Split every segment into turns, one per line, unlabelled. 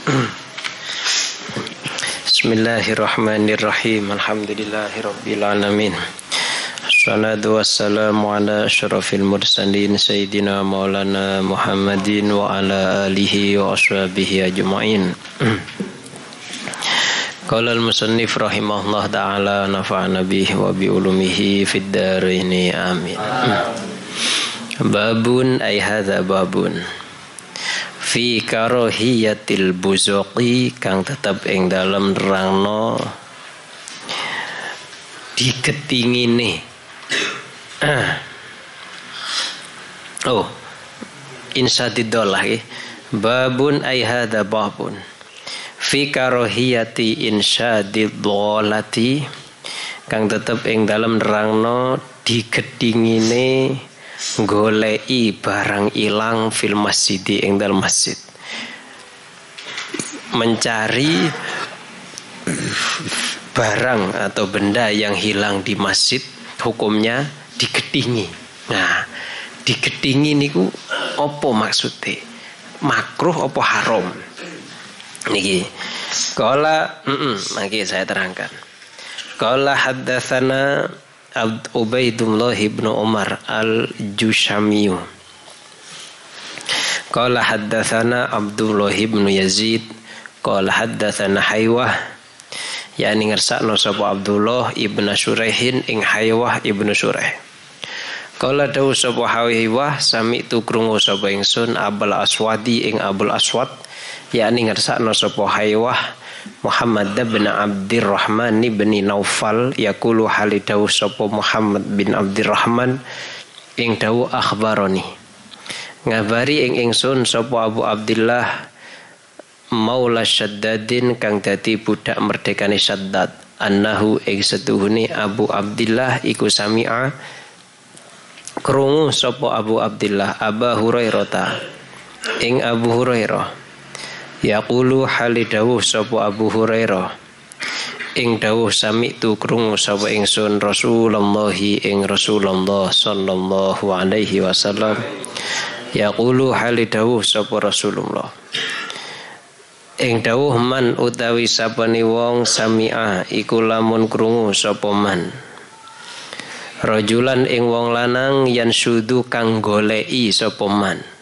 Bismillahirrahmanirrahim. Alhamdulillahirabbil alamin. Salatu wassalamu ala asyrafil mursalin Sayyidina maulana Muhammadin Wa ala alihi wa ashabihi ajma'in Qala al-musannif rahimahullah ta'ala Nafa'ana bihi wa bi'ulumihi Fid darini amin Babun ay hadha babun Fi karohiyatil buzuqi Kang tetap ing dalam rangno Diketingini. Oh insadidollah ya. babun ay hada babun. Fi karohiyati insadidolati kang tetep ing dalam nerangno digedingine golei barang ilang fil masjid ing dalam masjid mencari barang atau benda yang hilang di masjid hukumnya digedingi. Nah, digedingi niku opo maksudnya? Makruh opo haram? Niki. Kala, mm -mm, saya terangkan. Kala haddatsana Ubaidullah ibn Umar al-Jushamiyu. Kala haddatsana Abdullah ibn Yazid. Kala haddatsana Haywah yakni ngersakno sapa Abdullah ibn Suraihin ing Haywah ibnu Suraih. Kala dawu sapa Haywah sami tu krungu sapa ingsun Abul Aswadi ing Abul Aswad yakni ngersakno sapa Haywah Muhammad bin Abdurrahman bin Naufal yakulu halidawu sapa Muhammad bin Abdurrahman ing dawu akhbaroni. Ngabari ing ingsun sapa Abu Abdullah Maula Syaddadin kang dadi budak merdekane Syaddad annahu ing setuhune Abu Abdillah iku sami'a krungu sapa Abu Abdillah Aba Hurairah ing Abu Hurairah yaqulu halidawu sapa Abu Hurairah? Ing dawuh sami tu krungu sapa ingsun Rasulullah ing Rasulullah sallallahu alaihi wasallam. Yaqulu halidawu sapa Rasulullah? Ing dawuh man utawi sapane wong sami'a iku lamun krungu sapa man. Rajulan ing wong lanang yan sudu kang goleki sapa man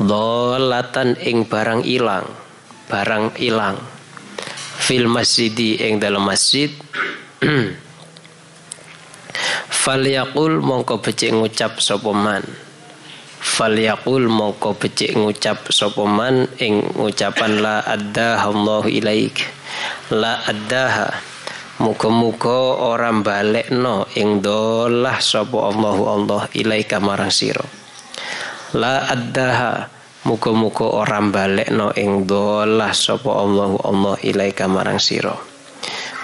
dolatan ing barang ilang barang ilang. Fil masjidi ing dalam masjid. Falyaqul mongko becik ngucap sapa man. Falyaqul mongko becik ngucap sapa man ing ngucapan la addaha Allah ilaik. La addaha. Muga-muga ora balekno ing dolah sapa Allahu Allah ilaika marang sira la addaha. Muga-muga ora balekno ing dolah sapa Allahu Allah ilaika marang sira.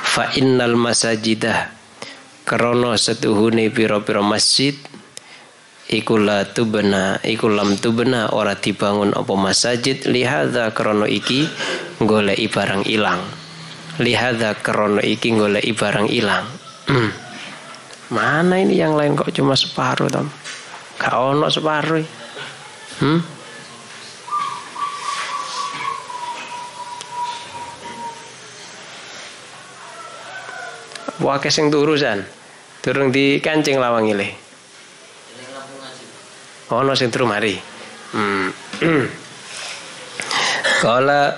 Fa innal masajidah. Krana setuhune pira-pira masjid iku la tubna iku lam tubna ora dibangun apa masjid lihadza krono iki goleki barang ilang. Lihadza krono iki goleki barang ilang. Mana ini yang lain kok cuma separuh tom? Gak ono separuh hmm? Wakil sing turusan di kancing lawang ilih ono sing turu mari hmm. Kala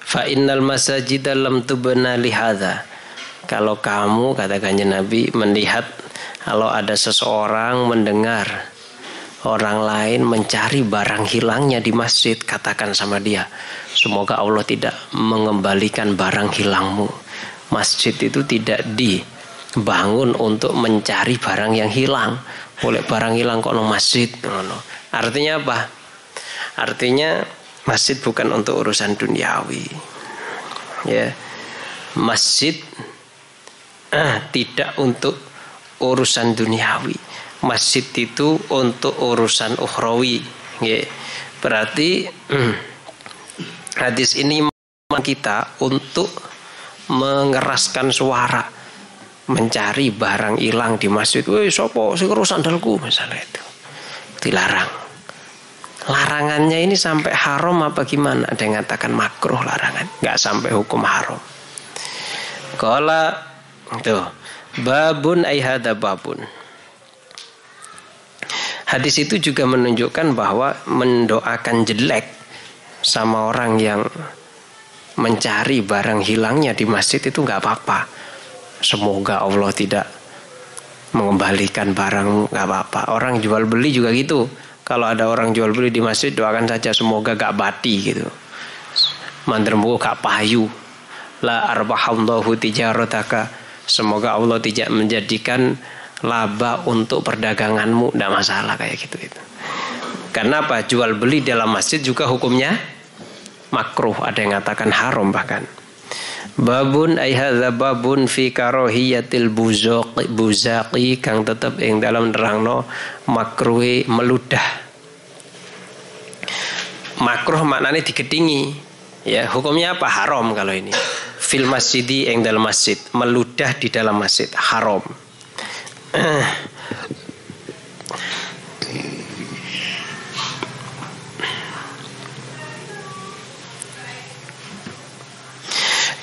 fa innal masajid lam tubna lihadza kalau kamu kata kanjeng Nabi melihat kalau ada seseorang mendengar orang lain mencari barang hilangnya di masjid katakan sama dia. Semoga Allah tidak mengembalikan barang hilangmu. Masjid itu tidak dibangun untuk mencari barang yang hilang. Boleh barang hilang kok no masjid artinya apa? Artinya masjid bukan untuk urusan duniawi. Ya. Masjid ah, tidak untuk urusan duniawi masjid itu untuk urusan ukhrawi ya berarti hmm, hadis ini kita untuk mengeraskan suara mencari barang hilang di masjid. Woi, sopo sing sandalku misalnya itu. Dilarang. larangannya ini sampai haram apa gimana? Ada yang mengatakan makruh larangan, nggak sampai hukum haram. Kala tuh babun ayhada babun. Hadis itu juga menunjukkan bahwa mendoakan jelek sama orang yang mencari barang hilangnya di masjid itu nggak apa-apa. Semoga Allah tidak mengembalikan barang nggak apa-apa. Orang jual beli juga gitu kalau ada orang jual beli di masjid doakan saja semoga gak bati gitu. Mandramu gak payu. La arbahallahu tijarataka. Semoga Allah tidak menjadikan laba untuk perdaganganmu. Tidak masalah kayak gitu. gitu. Karena apa? Jual beli dalam masjid juga hukumnya makruh. Ada yang mengatakan haram bahkan. Babun ay babun fi karohiyatil buzaqi buzaqi kang tetep ing dalam nerangno makruhi meludah. Makruh maknanya digedingi. Ya, hukumnya apa? Haram kalau ini. Fil masjidi ing dalam masjid, meludah di dalam masjid haram.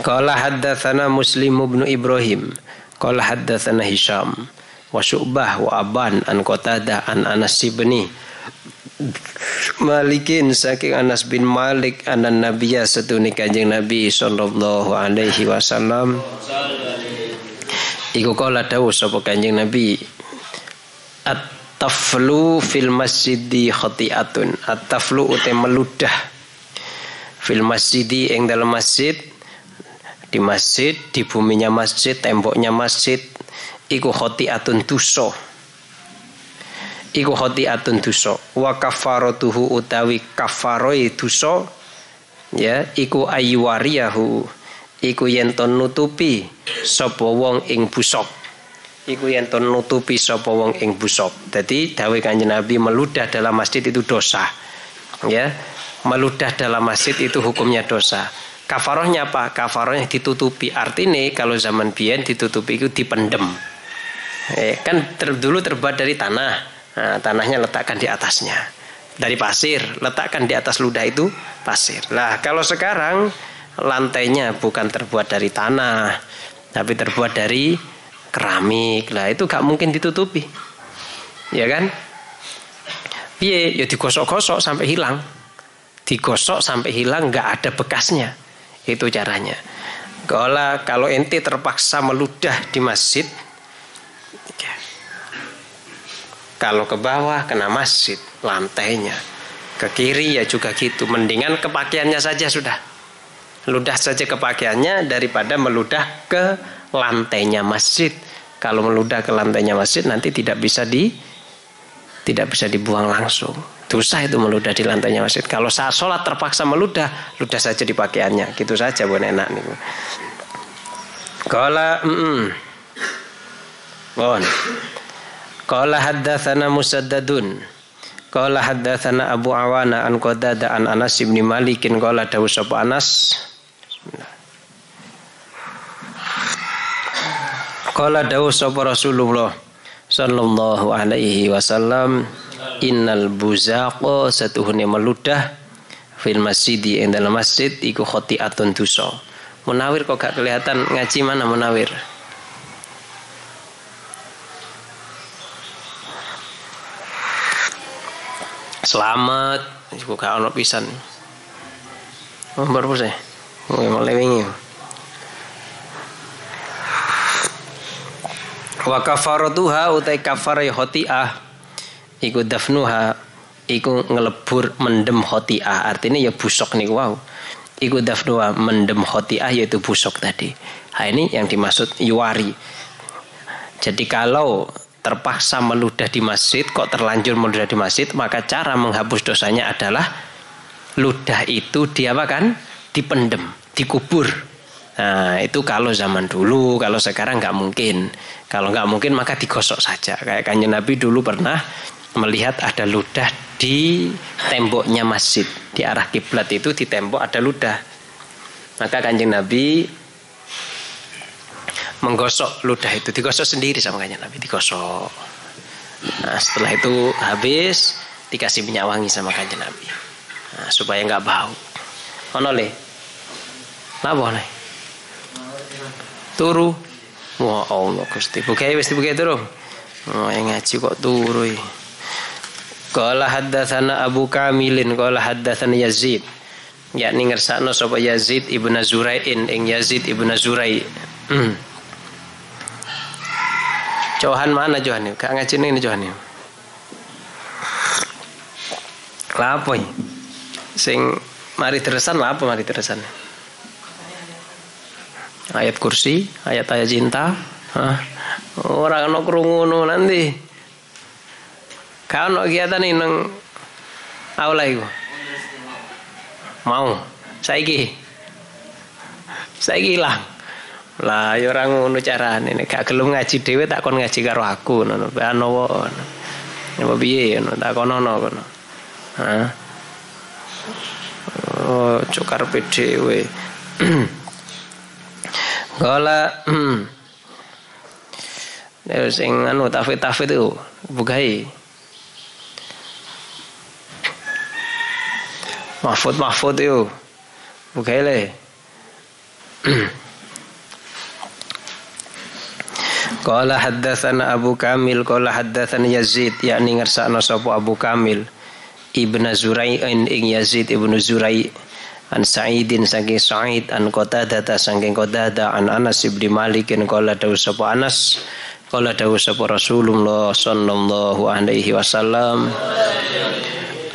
Qala haddatsana Muslim bin Ibrahim. Qala haddatsana Hisham wa Syu'bah wa Aban an Qatadah an Anas bin Malikin saking Anas bin Malik anan Nabiya setuni kanjeng Nabi sallallahu alaihi wasallam Iku kala dawuh sapa kanjeng Nabi At-taflu fil masjidi khati'atun At-taflu utai meludah Fil masjidi ing dalam masjid di masjid, di buminya masjid, temboknya masjid, iku atun tuso. Iku atun tuso. Wa kafaratuhu utawi kafaroi tuso ya iku aywariyahu iku yen nutupi sapa wong ing busok iku yen nutupi sapa wong ing busok dadi dawe kanjeng Nabi meludah dalam masjid itu dosa ya meludah dalam masjid itu hukumnya dosa Kafarohnya apa? Kafarohnya ditutupi. Artinya kalau zaman biyen ditutupi itu dipendem. Eh, kan ter, dulu terbuat dari tanah. Nah, tanahnya letakkan di atasnya. Dari pasir, letakkan di atas ludah itu pasir. Lah, kalau sekarang lantainya bukan terbuat dari tanah, tapi terbuat dari keramik. Lah, itu gak mungkin ditutupi. Ya kan? Piye, ya digosok-gosok sampai hilang. Digosok sampai hilang nggak ada bekasnya. Itu caranya. Kalau kalau ente terpaksa meludah di masjid, kalau ke bawah kena masjid lantainya, ke kiri ya juga gitu. Mendingan kepakaiannya saja sudah. Ludah saja ke pakaiannya daripada meludah ke lantainya masjid. Kalau meludah ke lantainya masjid nanti tidak bisa di tidak bisa dibuang langsung. Dosa itu meludah di lantainya masjid. Kalau saat sholat terpaksa meludah, ludah saja di pakaiannya. Gitu saja bukan enak nih. Kala mm, Bon. Kala haddatsana Musaddadun. Kala haddatsana Abu Awana an Qadada an Anas bin Malikin kala dawu Anas. Kala dawu sapa Rasulullah sallallahu alaihi wasallam innal buzaqa satuhune meludah fil masjid ing dalam masjid iku khati'atun dosa. Munawir kok gak kelihatan ngaji mana munawir? Selamat, iku gak ono pisan. Oh, baru mulai wingi. Wa kafaratuha utai kafar khoti'ah iku dafnuha iku ngelebur mendem khotiah artinya ya busok nih wow iku dafnuha mendem khotiah yaitu busok tadi. Nah, ini yang dimaksud yuwari. Jadi kalau terpaksa meludah di masjid kok terlanjur meludah di masjid maka cara menghapus dosanya adalah ludah itu diapakan dipendem dikubur Nah itu kalau zaman dulu, kalau sekarang nggak mungkin. Kalau nggak mungkin maka digosok saja. Kayak kanjeng Nabi dulu pernah melihat ada ludah di temboknya masjid di arah kiblat itu di tembok ada ludah maka kanjeng Nabi menggosok ludah itu digosok sendiri sama kanjeng Nabi digosok nah setelah itu habis dikasih minyak wangi sama kanjeng Nabi. Nah, supaya nggak bau. Ono le. Napa nih? Turu. Wah Allah Gusti. Bukai wis dibukai turu. Oh, yang ngaji kok turu. Qala haddatsana Abu Kamilin qala haddatsana Yazid yakni ngersakno sapa Yazid ibnu Zurai'in ing Yazid ibnu Zurai. Hmm. Johan mana Johan? Kak ngaji ini Johan. Lapo Sing mari terusan apa mari terusan? Ayat kursi, ayat ayat cinta. Orang no krungu nanti. Kau no kegiatan nang aula iku. Mau. Saiki. Saiki hilang. Lah ya ora ngono carane nek gak gelem ngaji dhewe tak kon ngaji karo aku ngono. Anowo. Apa piye ngono tak kono kono. Hah? Oh, cukar dhewe. Kala Ya sing anu tafid-tafid itu bukai. Mahfud Mahfud itu bukai le. Qala haddatsana Abu Kamil qala haddatsana Yazid yakni ngersakno sapa Abu Kamil Ibnu Zurai'in ing Yazid Ibnu Zurai' an Sa'idin saking Sa'id an Qatadah saking Qatadah an Anas bin Malik qala dawu sapa Anas qala dawu sapa Rasulullah sallallahu alaihi wasallam.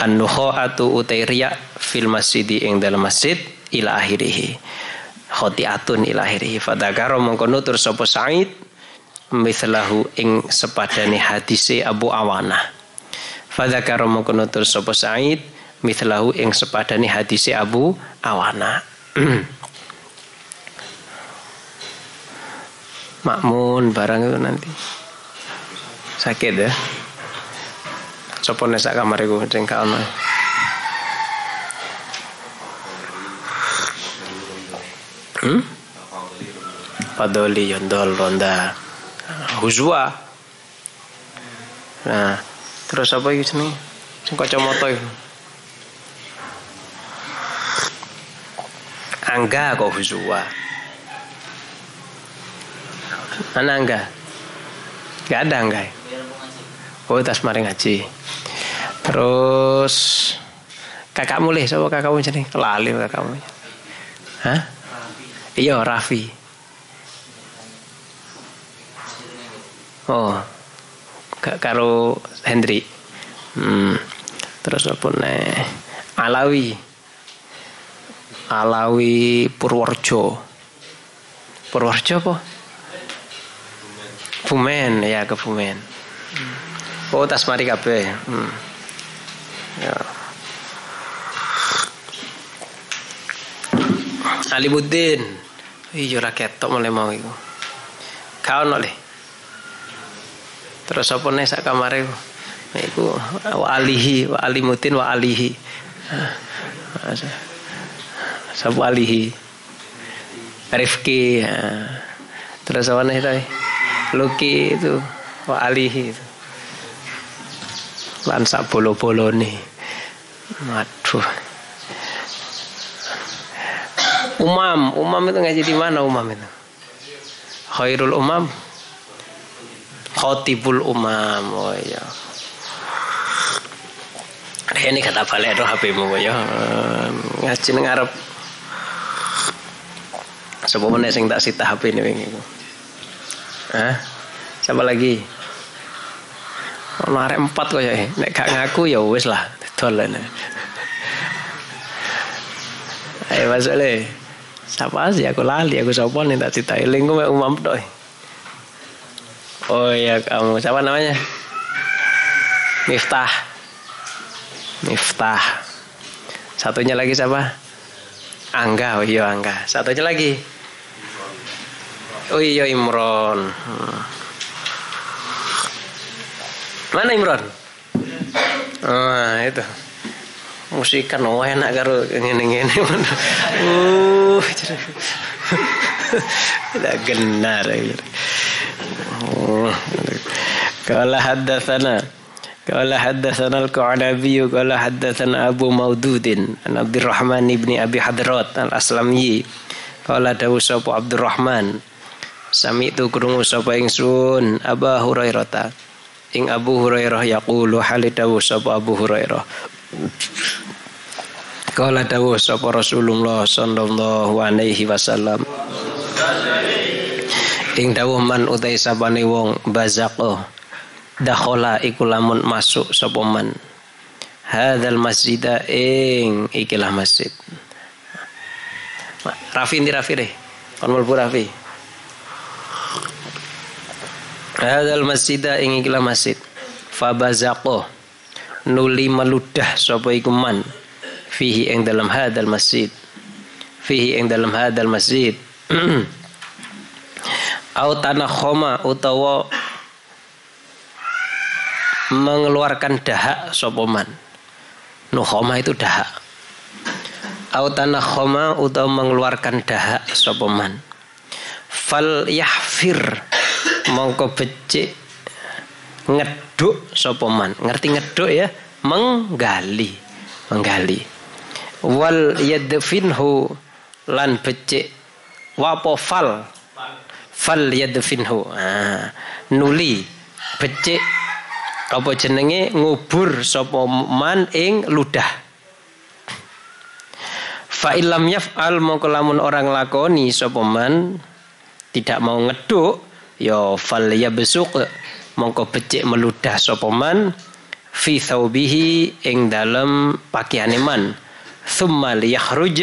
An nukhatu utairia fil masjid ing dalam masjid ila akhirih khotiatun ila akhirih fadakaro mongko nutur sapa Sa'id mislahu ing sepadane hadise Abu Awana. Fadzakara mongko nutur sapa Said mislahu ing sepadane hadise Abu Awana. Makmun barang itu nanti sakit ya. Sopo sak kamar sing kaono. Hmm? Padoli yondol ronda huzwa nah terus apa iki sini sing kacamata itu angga kok huzwa mana angga gak ada angga oh tas mari ngaji terus kakakmu leh siapa kakakmu sini lali kakakmu hah iya Raffi Oh. Gak karo Hendri. Hmm. Terus apa nih? Alawi. Alawi Purworejo. Purworejo apa? Fumen ya ke Fumen. Hmm. Oh tas mari kabeh. Hmm. Ya. Alimuddin. Iya rakyat tok mulai mau iku. Kau noleh. Terus apa nih sak kamare iku wa alihi wa alimutin wa alihi. Sabu alihi. Rifki. Terus apa nih tadi? Luki itu wa alihi itu. Lan sak bolo-bolo nih. Waduh. Umam, umam itu ngaji di mana umam itu? Khairul umam khotibul umam oh ya ini kata balik roh HP mu ya ngaji nang arep sapa meneh sing tak sita HP ini wingi Hah? Siapa lagi? Ono arek empat kok ya. Nek gak ngaku ya wis lah dolen. Ayo masuk le. Siapa sih aku lali aku sapa nih tak cita eling mek umam tok. Oh iya kamu siapa namanya? Miftah. Miftah. Satunya lagi siapa? Angga, oh iya Angga. Satunya lagi. Oh iya Imron. Hmm. Mana Imron? Oh itu. Musikan oh enak karo ngene-ngene. Uh. Tidak genar. Ya. Kala haddatsana Qala haddatsana al-Qa'nabi qala haddatsana Abu Maududin an Abdurrahman ibni Abi Hadrat al-Aslamyi qala dawu sapa Abdurrahman Sami itu krungu sapa ingsun Abu Hurairah ing Abu Hurairah yaqulu halidawu sapa Abu Hurairah? Qala dawu sapa Rasulullah sallallahu alaihi wasallam. Ing dawuh man utai sabane wong bazaqo dakhala iku lamun masuk sapa man. Hadzal masjida ing ikilah masjid. Rafi ndi Rafi deh kon Rafi Hadzal masjida ing ikilah masjid fabazaqo nuli meludah sapa iku man fihi ing dalam hadal masjid fihi ing dalam hadal masjid au tanah khoma utawa mengeluarkan dahak sopoman. Nukhoma itu dahak. Autana khoma atau mengeluarkan dahak sopoman. Fal yahfir mongko becik ngeduk sopoman. Ngerti ngeduk ya? Menggali. Menggali. Wal yadfinhu lan becik wapo fal fal yadfinhu. Ah, nuli becik apa jenenge ngubur sapa man ing ludah fa illam yaf'al mongko lamun orang lakoni sapa man tidak mau ngeduk ya fal yabsuq mongko becik meludah sapa man fi thawbihi ing dalem pakaiane man thumma liyakhruj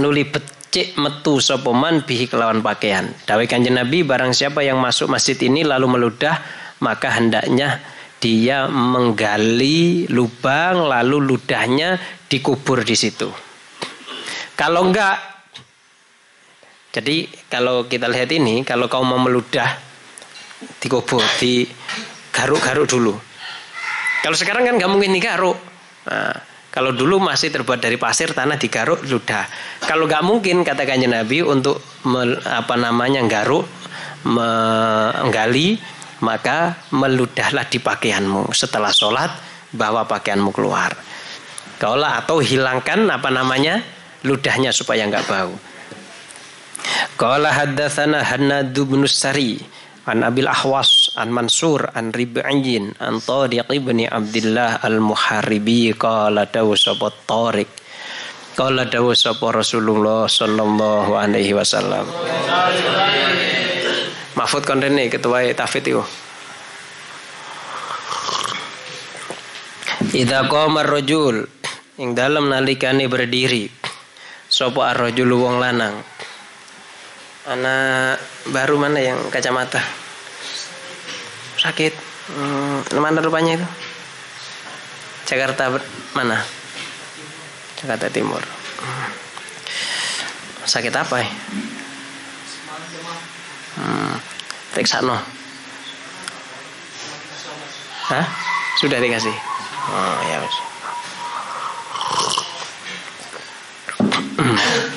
nuli becik metu sapa man bihi kelawan pakaian dawe kanjeng Nabi barang siapa yang masuk masjid ini lalu meludah maka hendaknya dia menggali lubang lalu ludahnya dikubur di situ. Kalau enggak, jadi kalau kita lihat ini, kalau kau mau meludah dikubur, di garuk-garuk dulu. Kalau sekarang kan nggak mungkin digaruk. Nah, kalau dulu masih terbuat dari pasir, tanah digaruk, ludah. Kalau nggak mungkin katakannya Nabi untuk me, apa namanya garuk, menggali, maka meludahlah di pakaianmu setelah sholat bawa pakaianmu keluar kaulah atau hilangkan apa namanya ludahnya supaya nggak bau Qala haddatsana Hannad bin Sari an Abil Ahwas an Mansur an Rib'in an Tariq ibn Abdullah al-Muharibi qala dawu sapa Tariq qala dawu sapa Rasulullah sallallahu alaihi wasallam Mahfud kon rene ketua tafid itu. Idza qama ar-rajul ing dalam nalikane berdiri sapa ar-rajul wong lanang. Anak baru mana yang kacamata? Sakit. Hmm, mana rupanya itu? Jakarta mana? Jakarta Timur. Hmm. Sakit apa ya? Hmm, periksa no. Hah? Sudah dikasih. Oh ya wes.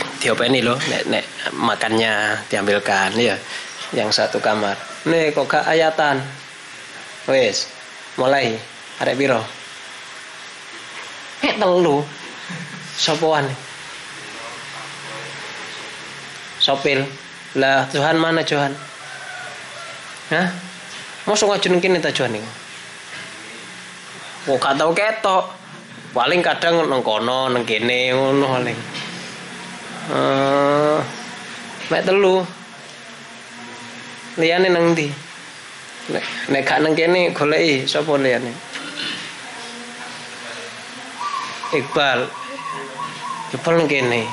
ini loh, nek, nek makannya diambilkan ya. Yang satu kamar. Nih kok gak ayatan. Wes, mulai. Arek biro. Eh telu. Sopoan. Sopil. Lah Tuhan mana Tuhan? Hah? Mosok ngajun kene ta Tuhan iki? Oh, gak tau ketok. Paling kadang nang kono, nang kene ngono paling. Eh, mek telu. Liyane nang ndi? Nek gak nang kene goleki sapa liyane? Iqbal. Iqbal nang kene.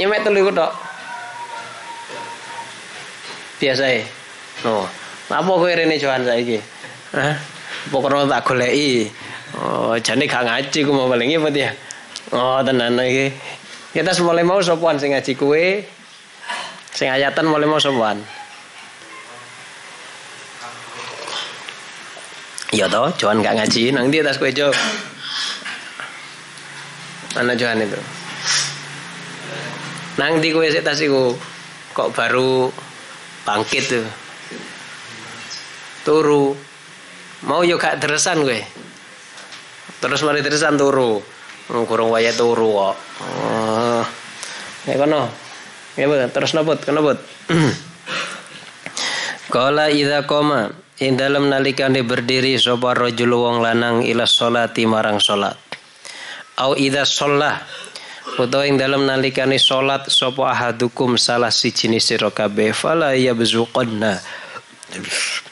Nyemek telu iku tok. Biasa e. No. Apa kowe rene Johan saiki? Hah? Pokoknya tak goleki. Oh, jane gak ngaji ku mau paling apa ya? Oh, tenan iki. Kita mulai mau sopan sing ngaji kue. Sing ayatan mulai mau sopan. Iya toh, Johan gak ngaji, nang dia tas kue Jo. Mana Johan itu? Nang di kowe sik tas iku kok baru bangkit tuh. Turu. Mau yo gak teresan kowe. Terus mari teresan turu. Oh, kurang waya turu kok. Oh. Ya kono. Ya betul. Terus nopot, kenopot. Kala idza qoma ing dalem nalikane berdiri sapa rajul wong lanang ila sholati marang salat. Au idza sholla utawa ing dalem nalikane salat sapa ahadukum salah siji sira kabeh fala yabzuqanna.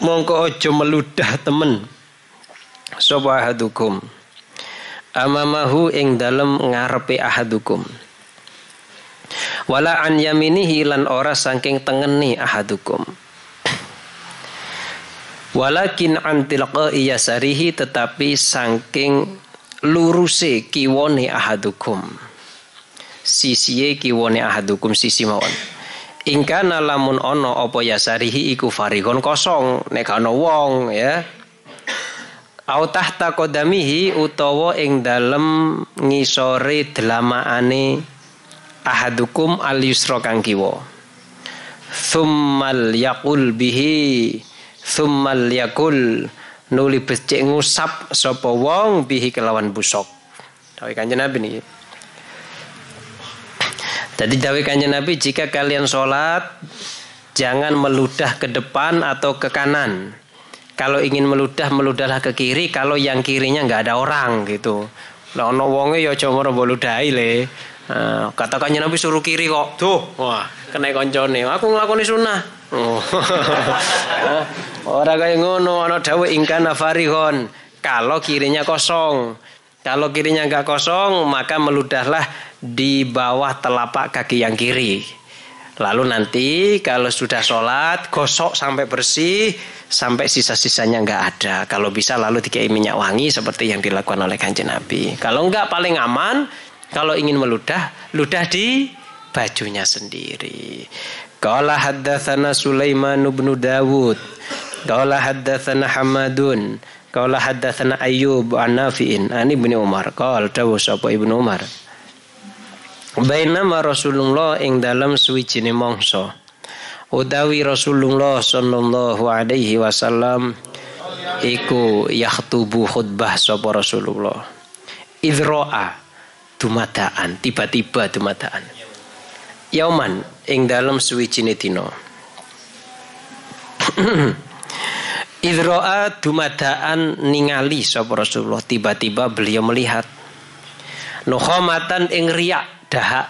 Mongko aja meludah temen sapa ahadukum amamahu ing dalem ngarepe ahadukum wala an yaminihi lan ora saking tengeni ahadukum Walakin antilqa iyasarihi tetapi saking luruse kiwone ahadukum. Sisiye kiwone ahadukum sisi mawon. Ingkana lamun ono opo yasarihi iku farigon kosong nek ana wong ya. Au tahta kodamihi utawa ing dalem ngisore delamaane ahadukum al yusra kang kiwa. Thummal yaqul bihi Thummal yakul nuli becik ngusap sapa wong bihi kelawan busok. Dawe Kanjeng Nabi nih. Jadi dawe Kanjeng Nabi jika kalian sholat jangan meludah ke depan atau ke kanan. Kalau ingin meludah meludahlah ke kiri. Kalau yang kirinya nggak ada orang gitu. Lah ono wonge ya aja ngono mbok le. Uh, kata kanjeng Nabi suruh kiri kok. Tuh, wah, kena koncone. Aku nglakoni sunnah. Oh. Orang kaya ngono ana dawuh ingkana farihon. Kalau kirinya kosong. Kalau kirinya enggak kosong, maka meludahlah di bawah telapak kaki yang kiri. Lalu nanti kalau sudah sholat, gosok sampai bersih, sampai sisa-sisanya enggak ada. Kalau bisa lalu dikai minyak wangi seperti yang dilakukan oleh kanjeng Nabi. Kalau enggak paling aman, kalau ingin meludah, ludah di bajunya sendiri. Qala haddatsana Sulaiman bin Dawud. Qala haddatsana Hamadun. Qala haddatsana Ayyub an Nafi'in an Ibnu Umar. Qala dawu sapa Ibnu Umar. Bainama Rasulullah ing dalam suwijine mangsa. Utawi Rasulullah sallallahu alaihi wasallam iku yakhtubu khutbah sapa Rasulullah. Idro'a dumadaan tiba-tiba dumadaan. Yauman ing dalam suwijine dina. Idro'a dumadaan ningali sapa Rasulullah. Tiba-tiba beliau melihat. Nukhomatan ing riak dahak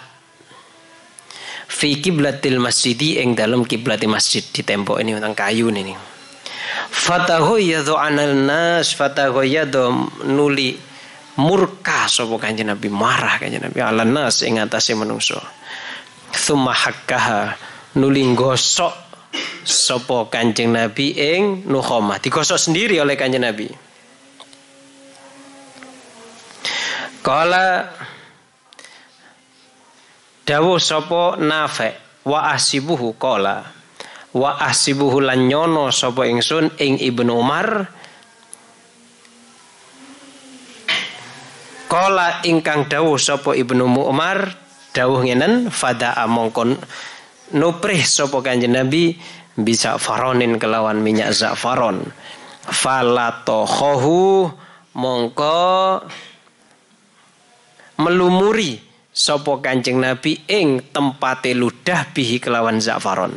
fi kiblatil masjidi ing dalam kiblati masjid di tembok ini tentang kayu ini. Fatahu yadhu anal nas fatahu yadhu nuli murka sapa kanjeng Nabi marah kanjeng Nabi ala nas ing atase manungsa. Thumma hakkaha nuli gosok sapa kanjeng Nabi ing nukhomah digosok sendiri oleh kanjeng Nabi. Kala dawuh sapa nafe wa asibuhu kala wa asibuhu lan nyono sapa ingsun ing Ibnu Umar. Kala ingkang dawuh sapa Ibnu Umar dawuh ngenen fada amongkon nuprih sapa Kanjeng Nabi bisa faronin kelawan minyak zafaron. Falatohohu mongko melumuri sapa Kanjeng Nabi ing tempate ludah bihi kelawan zafaron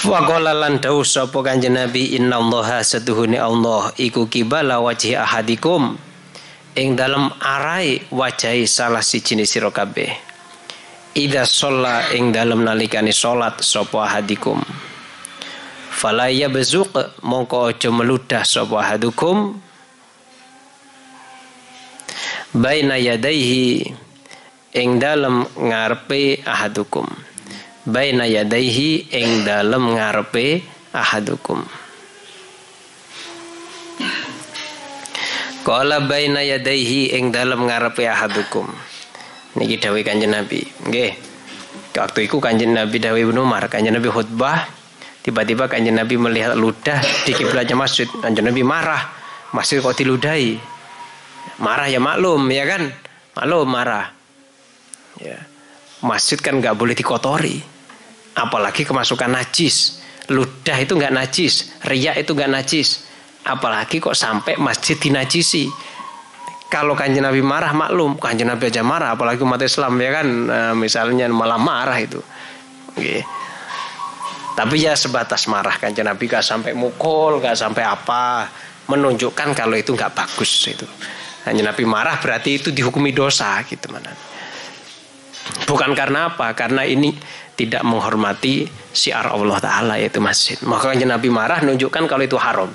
Faqala lan dawuh sapa Kanjeng Nabi innallaha setuhune Allah iku kibala wajhi ahadikum ing dalam arai wajahi salah siji sira kabeh. Ida sholla ing dalam nalikani salat sapa ahadikum. Fala yabzuq mongko aja meludah sapa ahadukum baina yadaihi ing dalam ngarepe ahadukum. Baina yadaihi ing dalem ngarepe ahadukum. Kala baina yadaihi ing dalem ngarepe ahadukum. Niki dawuh Kanjeng Nabi. Nggih. Waktu itu Kanjeng Nabi dawuh Ibnu Umar Kanjeng Nabi khutbah tiba-tiba Kanjeng Nabi melihat ludah di kiblatnya masjid. Kanjeng Nabi marah masjid kok diludahi marah ya maklum ya kan Malu marah. Ya. Masjid kan nggak boleh dikotori. Apalagi kemasukan najis. Ludah itu nggak najis. Riak itu nggak najis. Apalagi kok sampai masjid dinajisi. Kalau kanjeng Nabi marah maklum, kanjeng Nabi aja marah, apalagi umat Islam ya kan, nah, misalnya malah marah itu. Okay. Tapi ya sebatas marah kanjeng Nabi gak sampai mukul, gak sampai apa, menunjukkan kalau itu nggak bagus itu. Kanjeng Nabi marah berarti itu dihukumi dosa gitu mana. Bukan karena apa? Karena ini tidak menghormati syiar Allah Ta'ala yaitu masjid. Maka kanjeng Nabi marah menunjukkan kalau itu haram.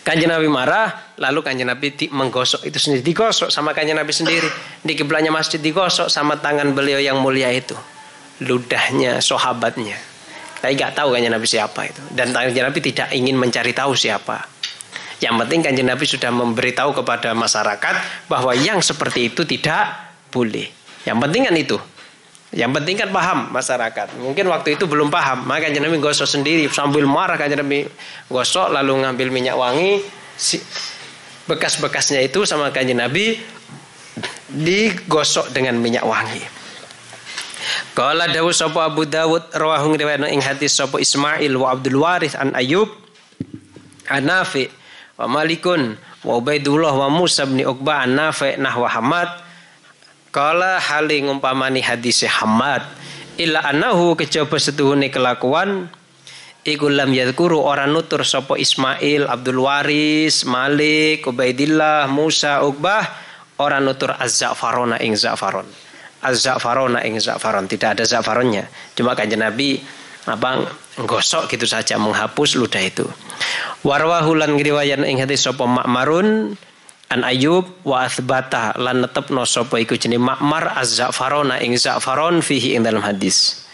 Kanjeng Nabi marah, lalu kanjeng Nabi menggosok itu sendiri, digosok sama kanjeng Nabi sendiri. Di kiblatnya masjid digosok sama tangan beliau yang mulia itu. Ludahnya, sahabatnya. Tapi nggak tahu kanjeng Nabi siapa itu. Dan kanjeng Nabi tidak ingin mencari tahu siapa. Yang penting kanjeng Nabi sudah memberitahu kepada masyarakat bahwa yang seperti itu tidak boleh. Yang penting kan itu. Yang penting kan paham masyarakat. Mungkin waktu itu belum paham. Maka kanjeng Nabi gosok sendiri sambil marah kanjeng Nabi gosok lalu ngambil minyak wangi bekas-bekasnya itu sama kanjeng Nabi digosok dengan minyak wangi. Kala Dawud sapa Abu Dawud rawahu riwayat ing hadis sapa Ismail wa Abdul Warith an Ayub an Nafi wa Malikun wa Ubaidullah wa Musa bin Uqbah an Nafi nahwa Hamad Kala hali ngumpamani hadis Hamad illa annahu kejaba setuhune kelakuan iku lam yadhkuru ora nutur sapa Ismail, Abdul Waris, Malik, Ubaidillah, Musa, Uqbah ora nutur az-za'farona ing za'faron. Az-za'farona ing za'faron, tidak ada za'faronnya. Cuma kanjeng Nabi apa gosok gitu saja menghapus ludah itu. Warwahulan ngriwayan ing hadis sapa Ma'marun an Ayub wa athbata lan netepno sapa iku jenenge Ma'mar az-za'farona ing za'faron fihi ing dalam hadis.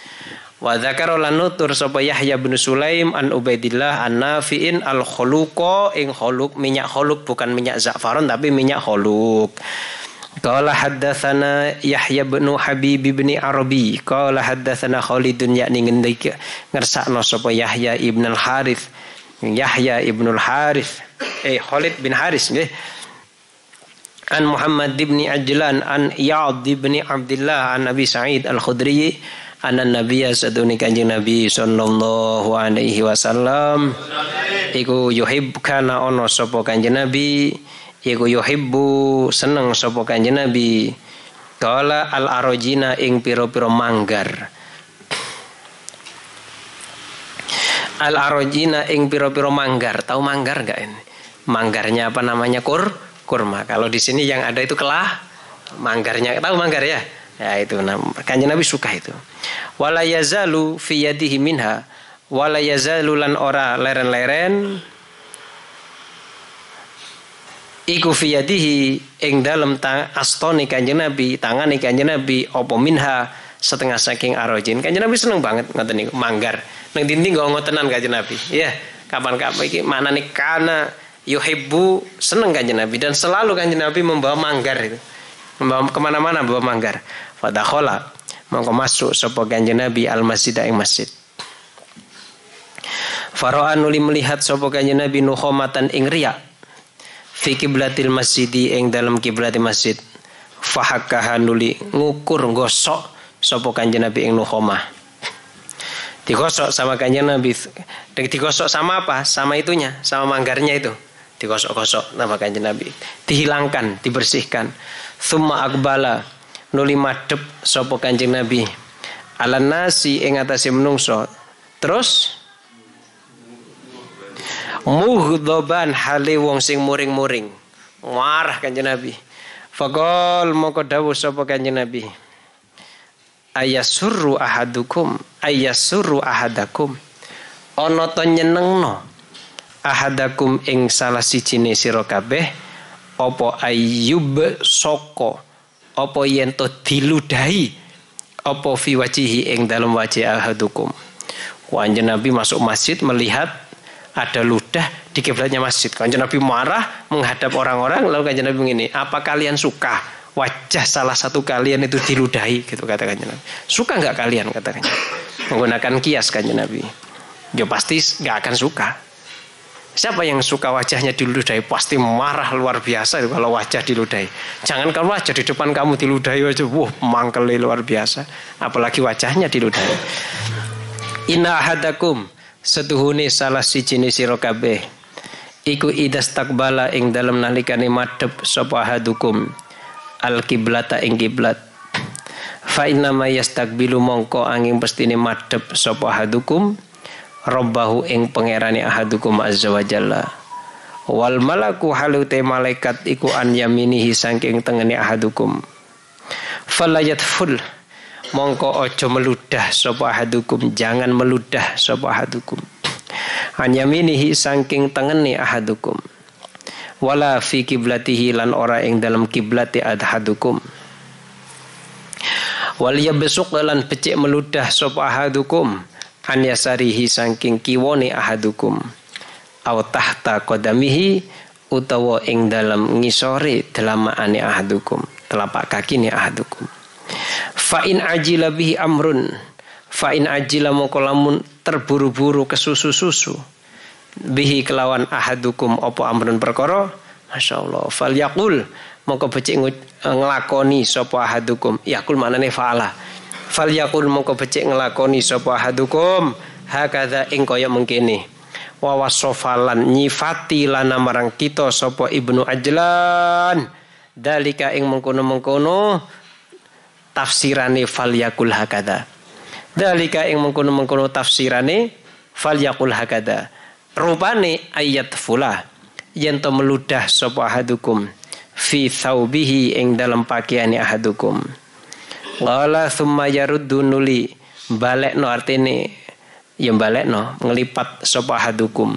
Wa dzakara lan nutur sapa Yahya bin Sulaim an Ubaidillah an Nafi'in al khuluqa ing khuluq minyak khuluq bukan minyak za'faron tapi minyak khuluq. Qala haddatsana Yahya bin Habib bin Arabi. Qala haddatsana Khalidun yakni ngendik ngersakno sapa Yahya ibn al Harith Yahya ibn al Harith eh Khalid bin Haris nggih. An Muhammad bin Ajlan an Ya'd bin Abdullah an Nabi Sa'id Al-Khudri anna nabiyya saduni kanjeng Nabi sallallahu alaihi wasallam. Iku yuhib kana ono sapa kanjeng Nabi iku yuhibbu seneng sapa kanjeng Nabi kala al arojina ing piro-piro manggar al arojina ing piro-piro manggar tahu manggar enggak ini manggarnya apa namanya kur kurma. Kalau di sini yang ada itu kelah manggarnya. Tahu manggar ya? Ya itu kanjeng Nabi suka itu. Wala yazalu fi yadihi minha wala yazalu lan ora leren-leren iku fi yadihi ing dalem astoni kanjeng Nabi, tangan kanjeng Nabi opo minha setengah saking arojin. Kanjeng Nabi seneng banget ngoten niku manggar. Nang dinding gak ngotenan kanjeng Nabi. Iya, kapan-kapan iki mana nih kana yuhibbu seneng kanjeng Nabi dan selalu kanjeng Nabi membawa manggar itu membawa ke mana-mana bawa manggar fadakhola mongko masuk sopo kanjeng Nabi al masjid ing masjid Faro'an nuli melihat sopo kanjeng Nabi nukhomatan ing riya fi kiblatil masjidi ing dalam kiblat masjid. Fahakaha nuli ngukur gosok sopo kanjeng Nabi ing nukhomah digosok sama kanjeng Nabi. Digosok sama apa? Sama itunya sama manggarnya itu. Digosok-gosok nama kanjeng Nabi. Dihilangkan dibersihkan. Summa akbala nuli madep sapa kanjeng Nabi. Ala nasi ing atase menungso. Terus muhdoban hale wong sing muring-muring. Marah kanjeng Nabi. Fakol moko dawuh sapa kanjeng Nabi. Ayasurru ahadukum ayasurru ahadakum. Ana to nyenengno ahadakum ing salah sijine sira kabeh apa ayyub soko apa yen to diludahi? Apa fi wajihi ing dalam wajah ahadukum? Kanjeng Nabi masuk masjid melihat ada ludah di kiblatnya masjid. Kanjeng Nabi marah menghadap orang-orang lalu kanjeng Nabi begini, "Apa kalian suka wajah salah satu kalian itu diludahi?" gitu kata kanjeng Nabi. "Suka nggak kalian?" kata kanjeng. Menggunakan kias kanjeng Nabi. Ya pasti nggak akan suka. Siapa yang suka wajahnya diludahi pasti marah luar biasa kalau wajah diludahi. Jangan kalau wajah di depan kamu diludahi wajah, wah mangkel luar biasa. Apalagi wajahnya diludahi. Inna hadakum setuhuni salah si jenis kabeh. Iku idas takbala ing dalam nalikane madep sapa hadukum al kiblata ing kiblat. Fa inna ma yastakbilu mongko angin pestine madep sapa hadukum Rabbahu ing pangerane ahadukum azza wa jalla. Wal malaku halute malaikat iku an yaminihi saking tengene ahadukum. Falayat full mongko ojo meludah sapa ahadukum jangan meludah sapa ahadukum. An yaminihi saking tengene ahadukum. Wala fi kiblatihi lan ora ing dalam kiblati ahadukum. Wal yabsuq lan becik meludah sapa ahadukum an yasarihi saking kiwone ahadukum. Aw tahta qadamihi utawa ing dalam ngisore delamaane ahadukum telapak kaki ni ahadukum fa in ajila bihi amrun. Fa in ajila moko terburu-buru ke susu-susu. Bihi kelawan ahadukum opo amrun perkara? Masyaallah fal yaqul. Moko becik nglakoni sapa ahadukum. Yaqul manane faala fal yakul mongko becik ngelakoni sapa hadukum hakadha ing kaya mengkene. Wa wasofalan nyifati lana marang kita sapa ibnu ajlan. Dalika ing mengkono-mengkono tafsirane fal yakul hakada dalika ing mengkono-mengkono tafsirane fal yakul hakada rupane ayat fula yen to meludah sapa hadukum fi thawbihi ing dalam pakaiane ahadukum. Qala thumma yaruddu nuli. Balekno artine ya balekno ngelipat sapa hadukum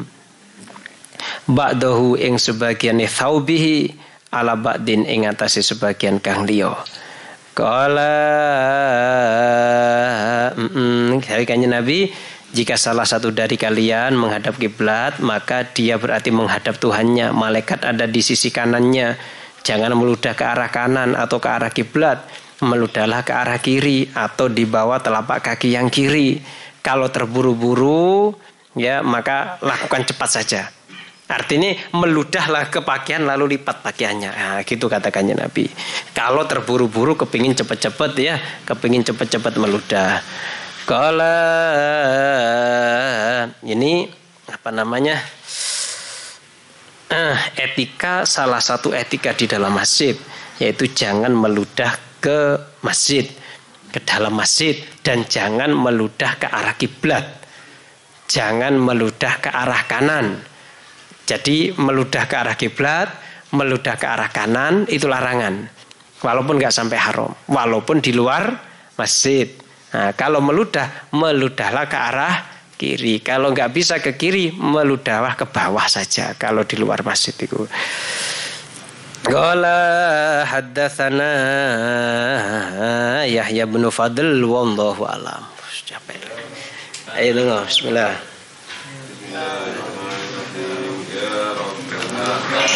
ba'dahu ing sebagian thaubihi ala ba'din ing atase sebagian kang liya Kala mm, kanjeng Nabi jika salah satu dari kalian menghadap kiblat maka dia berarti menghadap Tuhannya malaikat ada di sisi kanannya jangan meludah ke arah kanan atau ke arah kiblat meludahlah ke arah kiri atau di bawah telapak kaki yang kiri. Kalau terburu-buru, ya maka lakukan cepat saja. Artinya meludahlah ke pakaian lalu lipat pakaiannya. Nah, gitu katakannya Nabi. Kalau terburu-buru kepingin cepat-cepat ya, kepingin cepat-cepat meludah. Kalau ini apa namanya? Eh, etika salah satu etika di dalam masjid yaitu jangan meludah ke masjid, ke dalam masjid dan jangan meludah ke arah kiblat. Jangan meludah ke arah kanan. Jadi meludah ke arah kiblat, meludah ke arah kanan itu larangan. Walaupun nggak sampai haram, walaupun di luar masjid. Nah, kalau meludah, meludahlah ke arah kiri. Kalau nggak bisa ke kiri, meludahlah ke bawah saja. Kalau di luar masjid itu. Qala haddatsana Yahya bin Fadl wallahu alam. Capek. Ayo dulu, bismillah.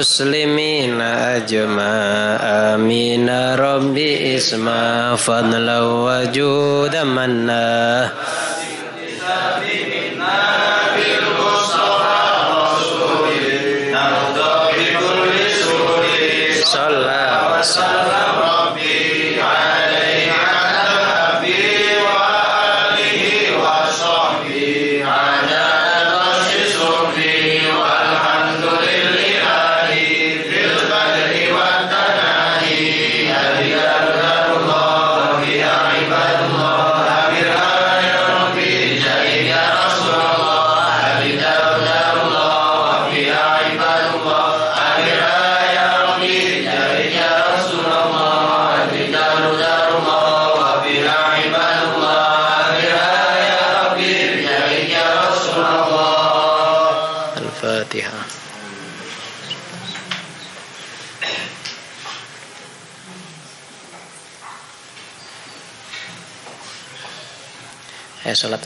muslimina ajma amina rabbi isma fadla wa juda manna Al-Fatihah. Eh, sholat